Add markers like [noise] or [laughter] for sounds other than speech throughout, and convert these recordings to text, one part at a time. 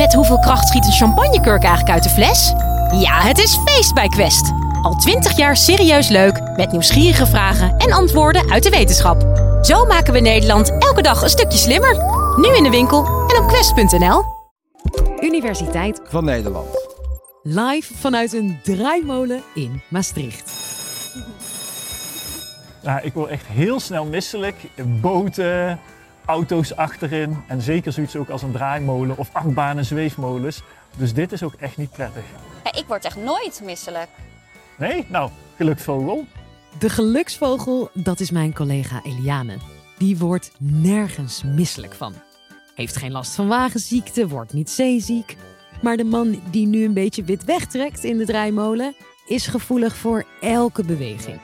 Met hoeveel kracht schiet een champagnekurk eigenlijk uit de fles? Ja, het is feest bij Quest. Al twintig jaar serieus leuk, met nieuwsgierige vragen en antwoorden uit de wetenschap. Zo maken we Nederland elke dag een stukje slimmer. Nu in de winkel en op quest.nl. Universiteit van Nederland. Live vanuit een draaimolen in Maastricht. Nou, ik word echt heel snel misselijk. Boten, auto's achterin en zeker zoiets ook als een draaimolen of achtbanen zweefmolens. Dus dit is ook echt niet prettig. Ja, ik word echt nooit misselijk. Nee? Nou, geluksvogel. De geluksvogel, dat is mijn collega Eliane. Die wordt nergens misselijk van. Heeft geen last van wagenziekte, wordt niet zeeziek. Maar de man die nu een beetje wit wegtrekt in de draaimolen, is gevoelig voor elke beweging.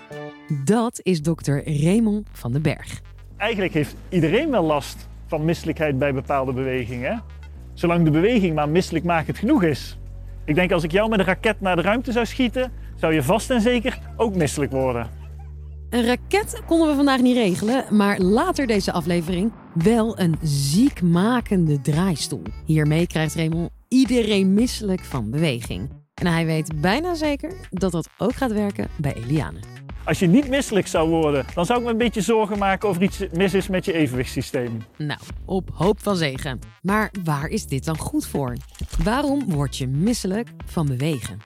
Dat is dokter Raymond van den Berg. Eigenlijk heeft iedereen wel last van misselijkheid bij bepaalde bewegingen. Zolang de beweging maar misselijkmakend genoeg is. Ik denk als ik jou met een raket naar de ruimte zou schieten, zou je vast en zeker ook misselijk worden. Een raket konden we vandaag niet regelen, maar later deze aflevering wel een ziekmakende draaistoel. Hiermee krijgt Raymond iedereen misselijk van beweging. En hij weet bijna zeker dat dat ook gaat werken bij Eliane. Als je niet misselijk zou worden, dan zou ik me een beetje zorgen maken of er iets mis is met je evenwichtssysteem. Nou, op hoop van zegen. Maar waar is dit dan goed voor? Waarom word je misselijk van bewegen?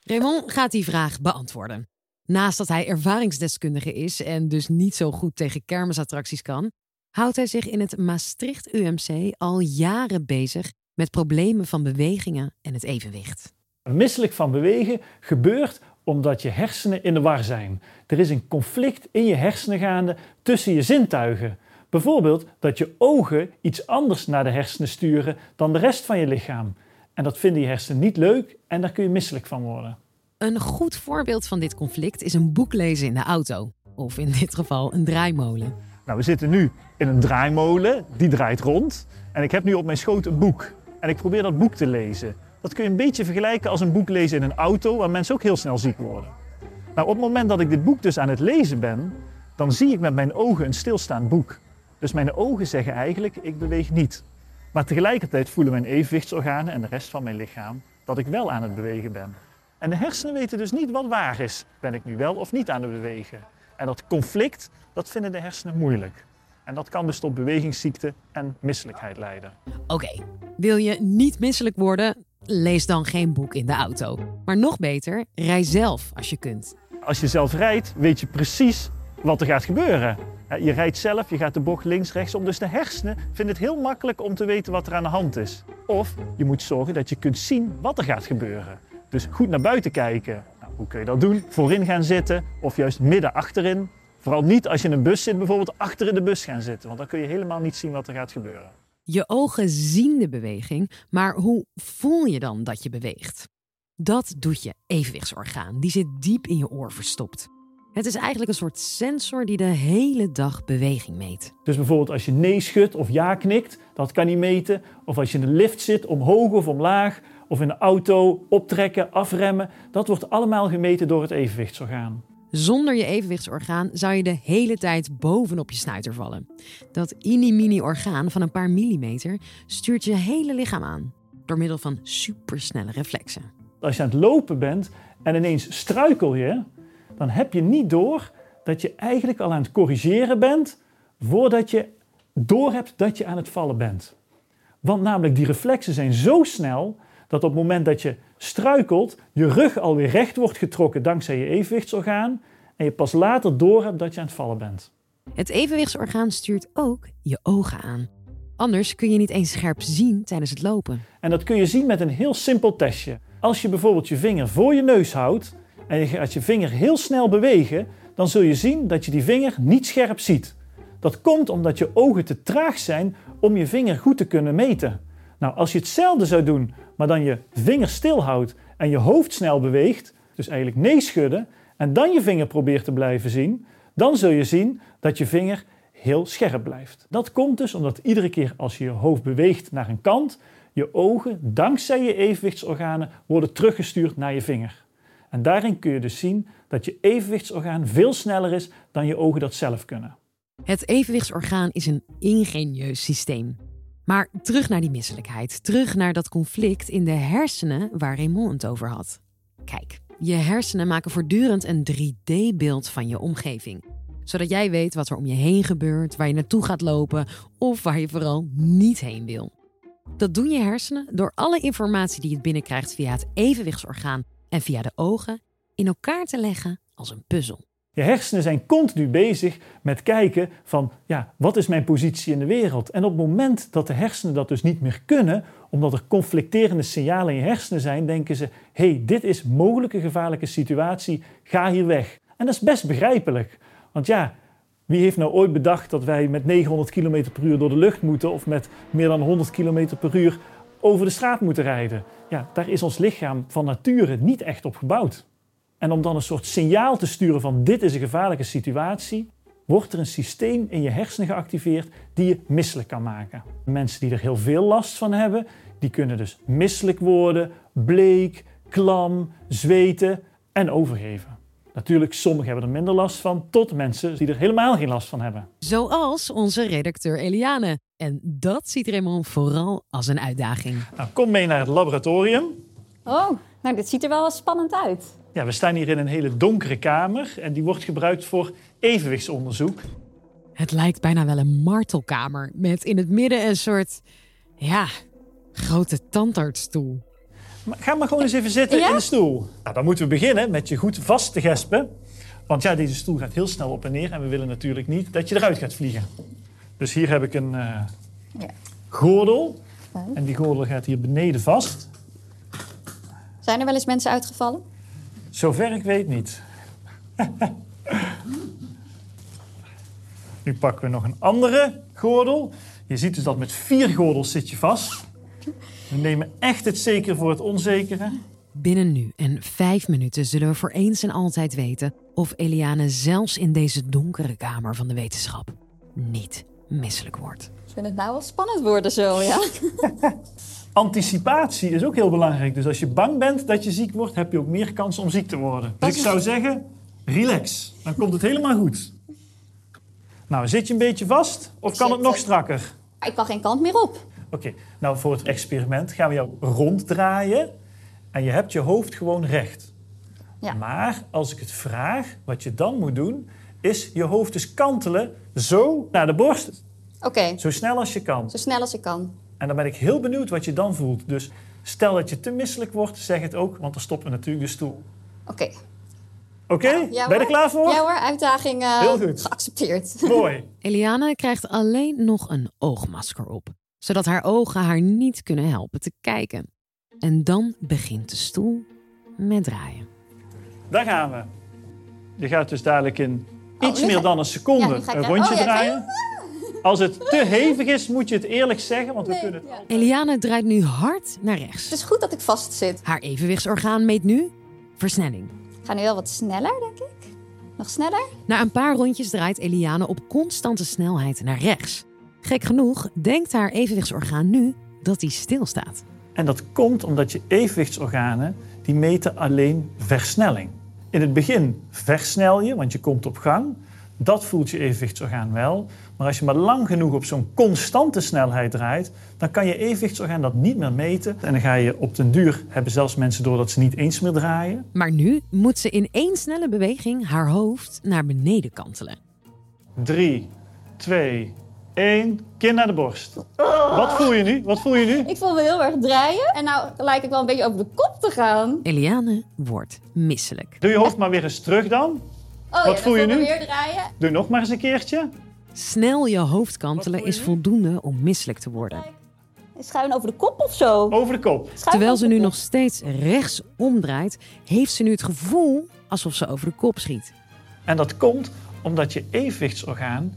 Raymond gaat die vraag beantwoorden. Naast dat hij ervaringsdeskundige is en dus niet zo goed tegen kermisattracties kan, houdt hij zich in het Maastricht UMC al jaren bezig met problemen van bewegingen en het evenwicht. Misselijk van bewegen gebeurt omdat je hersenen in de war zijn. Er is een conflict in je hersenen gaande tussen je zintuigen. Bijvoorbeeld dat je ogen iets anders naar de hersenen sturen dan de rest van je lichaam. En dat vinden je hersenen niet leuk en daar kun je misselijk van worden. Een goed voorbeeld van dit conflict is een boek lezen in de auto. Of in dit geval een draaimolen. Nou, we zitten nu in een draaimolen, die draait rond. En ik heb nu op mijn schoot een boek. En ik probeer dat boek te lezen. Dat kun je een beetje vergelijken als een boek lezen in een auto, waar mensen ook heel snel ziek worden. Nou, op het moment dat ik dit boek dus aan het lezen ben, dan zie ik met mijn ogen een stilstaand boek. Dus mijn ogen zeggen eigenlijk, ik beweeg niet. Maar tegelijkertijd voelen mijn evenwichtsorganen en de rest van mijn lichaam dat ik wel aan het bewegen ben. En de hersenen weten dus niet wat waar is. Ben ik nu wel of niet aan het bewegen? En dat conflict, dat vinden de hersenen moeilijk. En dat kan dus tot bewegingsziekte en misselijkheid leiden. Oké, wil je niet misselijk worden? Lees dan geen boek in de auto. Maar nog beter, rij zelf als je kunt. Als je zelf rijdt, weet je precies wat er gaat gebeuren. Je rijdt zelf, je gaat de bocht links, rechts om. Dus de hersenen vinden het heel makkelijk om te weten wat er aan de hand is. Of je moet zorgen dat je kunt zien wat er gaat gebeuren. Dus goed naar buiten kijken. Nou, hoe kun je dat doen? Voorin gaan zitten of juist midden achterin. Vooral niet als je in een bus zit, bijvoorbeeld achter in de bus gaan zitten. Want dan kun je helemaal niet zien wat er gaat gebeuren. Je ogen zien de beweging, maar hoe voel je dan dat je beweegt? Dat doet je evenwichtsorgaan. Die zit diep in je oor verstopt. Het is eigenlijk een soort sensor die de hele dag beweging meet. Dus bijvoorbeeld als je nee schudt of ja knikt, dat kan hij meten. Of als je in de lift zit, omhoog of omlaag. Of in de auto, optrekken, afremmen. Dat wordt allemaal gemeten door het evenwichtsorgaan. Zonder je evenwichtsorgaan zou je de hele tijd bovenop je snuiter vallen. Dat mini-mini orgaan van een paar millimeter stuurt je hele lichaam aan. Door middel van supersnelle reflexen. Als je aan het lopen bent en ineens struikel je, dan heb je niet door dat je eigenlijk al aan het corrigeren bent voordat je doorhebt dat je aan het vallen bent. Want namelijk die reflexen zijn zo snel dat op het moment dat je struikelt, je rug alweer recht wordt getrokken dankzij je evenwichtsorgaan en je pas later doorhebt dat je aan het vallen bent. Het evenwichtsorgaan stuurt ook je ogen aan. Anders kun je niet eens scherp zien tijdens het lopen. En dat kun je zien met een heel simpel testje. Als je bijvoorbeeld je vinger voor je neus houdt en je gaat je vinger heel snel bewegen, dan zul je zien dat je die vinger niet scherp ziet. Dat komt omdat je ogen te traag zijn om je vinger goed te kunnen meten. Nou, als je hetzelfde zou doen, maar dan je vinger stilhoudt en je hoofd snel beweegt, dus eigenlijk nee schudden, en dan je vinger probeert te blijven zien, dan zul je zien dat je vinger heel scherp blijft. Dat komt dus omdat iedere keer als je je hoofd beweegt naar een kant, je ogen, dankzij je evenwichtsorganen, worden teruggestuurd naar je vinger. En daarin kun je dus zien dat je evenwichtsorgaan veel sneller is dan je ogen dat zelf kunnen. Het evenwichtsorgaan is een ingenieus systeem. Maar terug naar die misselijkheid. Terug naar dat conflict in de hersenen waar Raymond het over had. Kijk, je hersenen maken voortdurend een 3D-beeld van je omgeving. Zodat jij weet wat er om je heen gebeurt, waar je naartoe gaat lopen of waar je vooral niet heen wil. Dat doen je hersenen door alle informatie die je binnenkrijgt via het evenwichtsorgaan en via de ogen in elkaar te leggen als een puzzel. Je hersenen zijn continu bezig met kijken van, ja, wat is mijn positie in de wereld? En op het moment dat de hersenen dat dus niet meer kunnen, omdat er conflicterende signalen in je hersenen zijn, denken ze, hey, dit is mogelijk een gevaarlijke situatie, ga hier weg. En dat is best begrijpelijk. Want ja, wie heeft nou ooit bedacht dat wij met 900 km per uur door de lucht moeten of met meer dan 100 km per uur over de straat moeten rijden? Ja, daar is ons lichaam van nature niet echt op gebouwd. En om dan een soort signaal te sturen van dit is een gevaarlijke situatie, wordt er een systeem in je hersenen geactiveerd die je misselijk kan maken. Mensen die er heel veel last van hebben, die kunnen dus misselijk worden, bleek, klam, zweten en overgeven. Natuurlijk, sommigen hebben er minder last van, tot mensen die er helemaal geen last van hebben. Zoals onze redacteur Eliane. En dat ziet Raymond vooral als een uitdaging. Nou, kom mee naar het laboratorium. Oh, nou dit ziet er wel spannend uit. Ja, we staan hier in een hele donkere kamer en die wordt gebruikt voor evenwichtsonderzoek. Het lijkt bijna wel een martelkamer met in het midden een soort, ja, grote tandartsstoel. Maar ga maar gewoon eens even zitten Ja? in de stoel. Nou, dan moeten we beginnen met je goed vast te gespen. Want ja, deze stoel gaat heel snel op en neer en we willen natuurlijk niet dat je eruit gaat vliegen. Dus hier heb ik een eh, Ja. gordel en die gordel gaat hier beneden vast. Zijn er wel eens mensen uitgevallen? Zover ik weet niet. nu pakken we nog een andere gordel. Je ziet dus dat met vier gordels zit je vast. We nemen echt het zeker voor het onzekere. Binnen nu en vijf minuten zullen we voor eens en altijd weten of Eliane zelfs in deze donkere kamer van de wetenschap niet misselijk wordt. Ik vind het nou wel spannend worden zo, ja. [laughs] Anticipatie is ook heel belangrijk. Dus als je bang bent dat je ziek wordt, heb je ook meer kans om ziek te worden. Dus ik zou zeggen, relax. Dan komt het helemaal goed. Nou, zit je een beetje vast of kan het nog strakker? Ik kan geen kant meer op. Oké, nou voor het experiment gaan we jou ronddraaien en je hebt je hoofd gewoon recht. Ja. Maar als ik het vraag, wat je dan moet doen, is je hoofd dus kantelen zo naar de borst, Oké, zo snel als je kan. zo snel als ik kan. En dan ben ik heel benieuwd wat je dan voelt. Dus stel dat je te misselijk wordt, zeg het ook, want dan stoppen we natuurlijk de stoel. Oké. Oké, Ja ben je er klaar voor? Ja hoor, uitdaging eh, Heel goed. geaccepteerd. [laughs] Mooi. Eliane krijgt alleen nog een oogmasker op, zodat haar ogen haar niet kunnen helpen te kijken. En dan begint de stoel met draaien. Daar gaan we. Je gaat dus dadelijk in Oh, iets meer dan een seconde Ja, een rondje oh, ja, draaien. Als het te hevig is, moet je het eerlijk zeggen, want we kunnen het ja. Eliane draait nu hard naar Het rechts. is goed dat ik vast zit. Haar evenwichtsorgaan meet nu versnelling. Ik ga nu wel wat sneller, denk ik. Nog sneller? Na een paar rondjes draait Eliane op constante snelheid naar rechts. Gek genoeg denkt haar evenwichtsorgaan nu dat hij stilstaat. En dat komt omdat je evenwichtsorganen, die meten alleen versnelling. In het begin versnel je, want je komt op gang. Dat voelt je evenwichtsorgaan wel. Maar als je maar lang genoeg op zo'n constante snelheid draait, dan kan je evenwichtsorgaan dat niet meer meten. En dan ga je op den duur, hebben zelfs mensen door dat ze niet eens meer draaien. Maar nu moet ze in één snelle beweging haar hoofd naar beneden kantelen. 3, 2, 1, kin naar de borst. Wat voel je nu? Wat voel je nu? Ik voel me heel erg draaien. En nou lijkt ik wel een beetje over de kop te gaan. Eliane wordt misselijk. Doe je hoofd maar weer eens terug dan. Oh, Wat ja, voel je nu? weer draaien. Doe nog maar eens een keertje. Snel je hoofd kantelen is voldoende om misselijk te worden. Schuin over de kop of zo. Over de kop. Schuin Terwijl ze nu kop. nog steeds rechts omdraait, heeft ze nu het gevoel alsof ze over de kop schiet. En dat komt omdat je evenwichtsorgaan,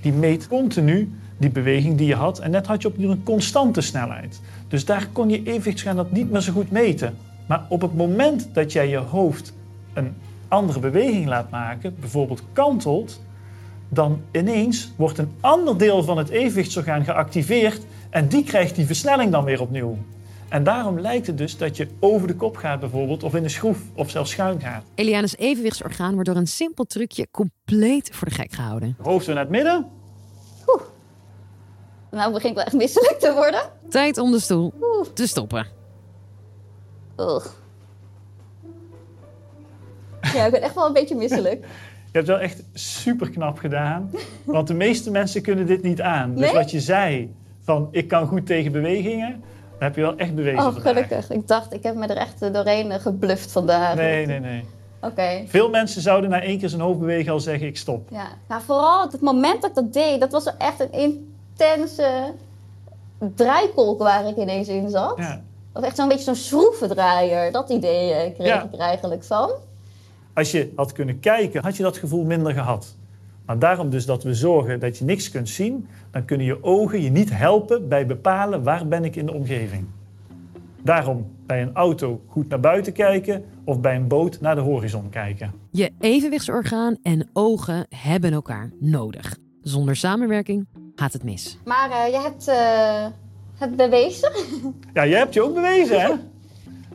die meet continu die beweging die je had. En net had je opnieuw een constante snelheid. Dus daar kon je evenwichtsorgaan dat niet meer zo goed meten. Maar op het moment dat jij je hoofd een andere beweging laat maken, bijvoorbeeld kantelt, dan ineens wordt een ander deel van het evenwichtsorgaan geactiveerd en die krijgt die versnelling dan weer opnieuw. En daarom lijkt het dus dat je over de kop gaat bijvoorbeeld, of in een schroef, of zelfs schuin gaat. Eliane's evenwichtsorgaan wordt door een simpel trucje compleet voor de gek gehouden. Hoofd weer naar het midden. Nou begin ik wel echt misselijk te worden. Tijd om de stoel te stoppen. Ugh. Ja, ik ben echt wel een beetje misselijk. Je hebt wel echt super knap gedaan. Want de meeste mensen kunnen dit niet aan. Dus Nee? wat je zei, van ik kan goed tegen bewegingen, dat heb je wel echt bewezen Oh, gelukkig. Ik dacht, ik heb me er echt eh, doorheen eh, gebluft vandaag. Nee, nee, nee. Oké. Veel mensen zouden na één keer zijn hoofd bewegen al zeggen ik stop. Ja. Nou, vooral het moment dat ik dat deed, dat was echt een intense draaikolk waar ik ineens in zat. Ja. Of echt zo'n beetje zo'n schroevendraaier. Dat idee eh, kreeg Ja. ik er eigenlijk van. Als je had kunnen kijken, had je dat gevoel minder gehad. Maar daarom dus dat we zorgen dat je niks kunt zien, dan kunnen je ogen je niet helpen bij bepalen waar ben ik in de omgeving. Daarom bij een auto goed naar buiten kijken of bij een boot naar de horizon kijken. Je evenwichtsorgaan en ogen hebben elkaar nodig. Zonder samenwerking gaat het mis. Maar eh, je hebt eh, het bewezen. [laughs] Ja, jij hebt je ook bewezen, hè?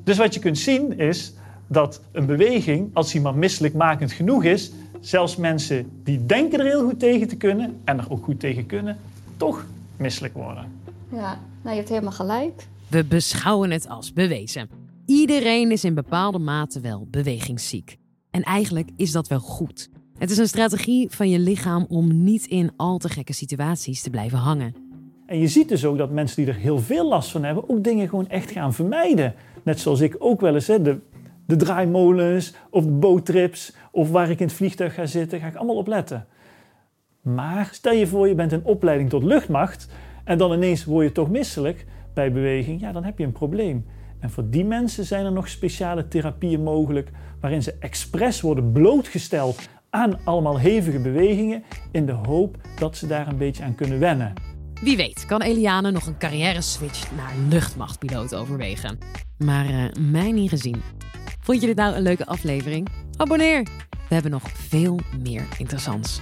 Dus wat je kunt zien is dat een beweging, als die maar misselijkmakend genoeg is, zelfs mensen die denken er heel goed tegen te kunnen en er ook goed tegen kunnen, toch misselijk worden. Ja, nou, je hebt helemaal gelijk. We beschouwen het als bewezen. Iedereen is in bepaalde mate wel bewegingsziek. En eigenlijk is dat wel goed. Het is een strategie van je lichaam om niet in al te gekke situaties te blijven hangen. En je ziet dus ook dat mensen die er heel veel last van hebben, ook dingen gewoon echt gaan vermijden. Net zoals ik ook wel eens, hè, de, de draaimolens of de boottrips of waar ik in het vliegtuig ga zitten, ga ik allemaal op letten. Maar stel je voor, je bent in opleiding tot luchtmacht en dan ineens word je toch misselijk bij beweging, ja, dan heb je een probleem. En voor die mensen zijn er nog speciale therapieën mogelijk, waarin ze expres worden blootgesteld aan allemaal hevige bewegingen, in de hoop dat ze daar een beetje aan kunnen wennen. Wie weet kan Eliane nog een carrière switch naar luchtmachtpiloot overwegen. Maar eh, mij niet gezien. Vond je dit nou een leuke aflevering? Abonneer! We hebben nog veel meer interessants.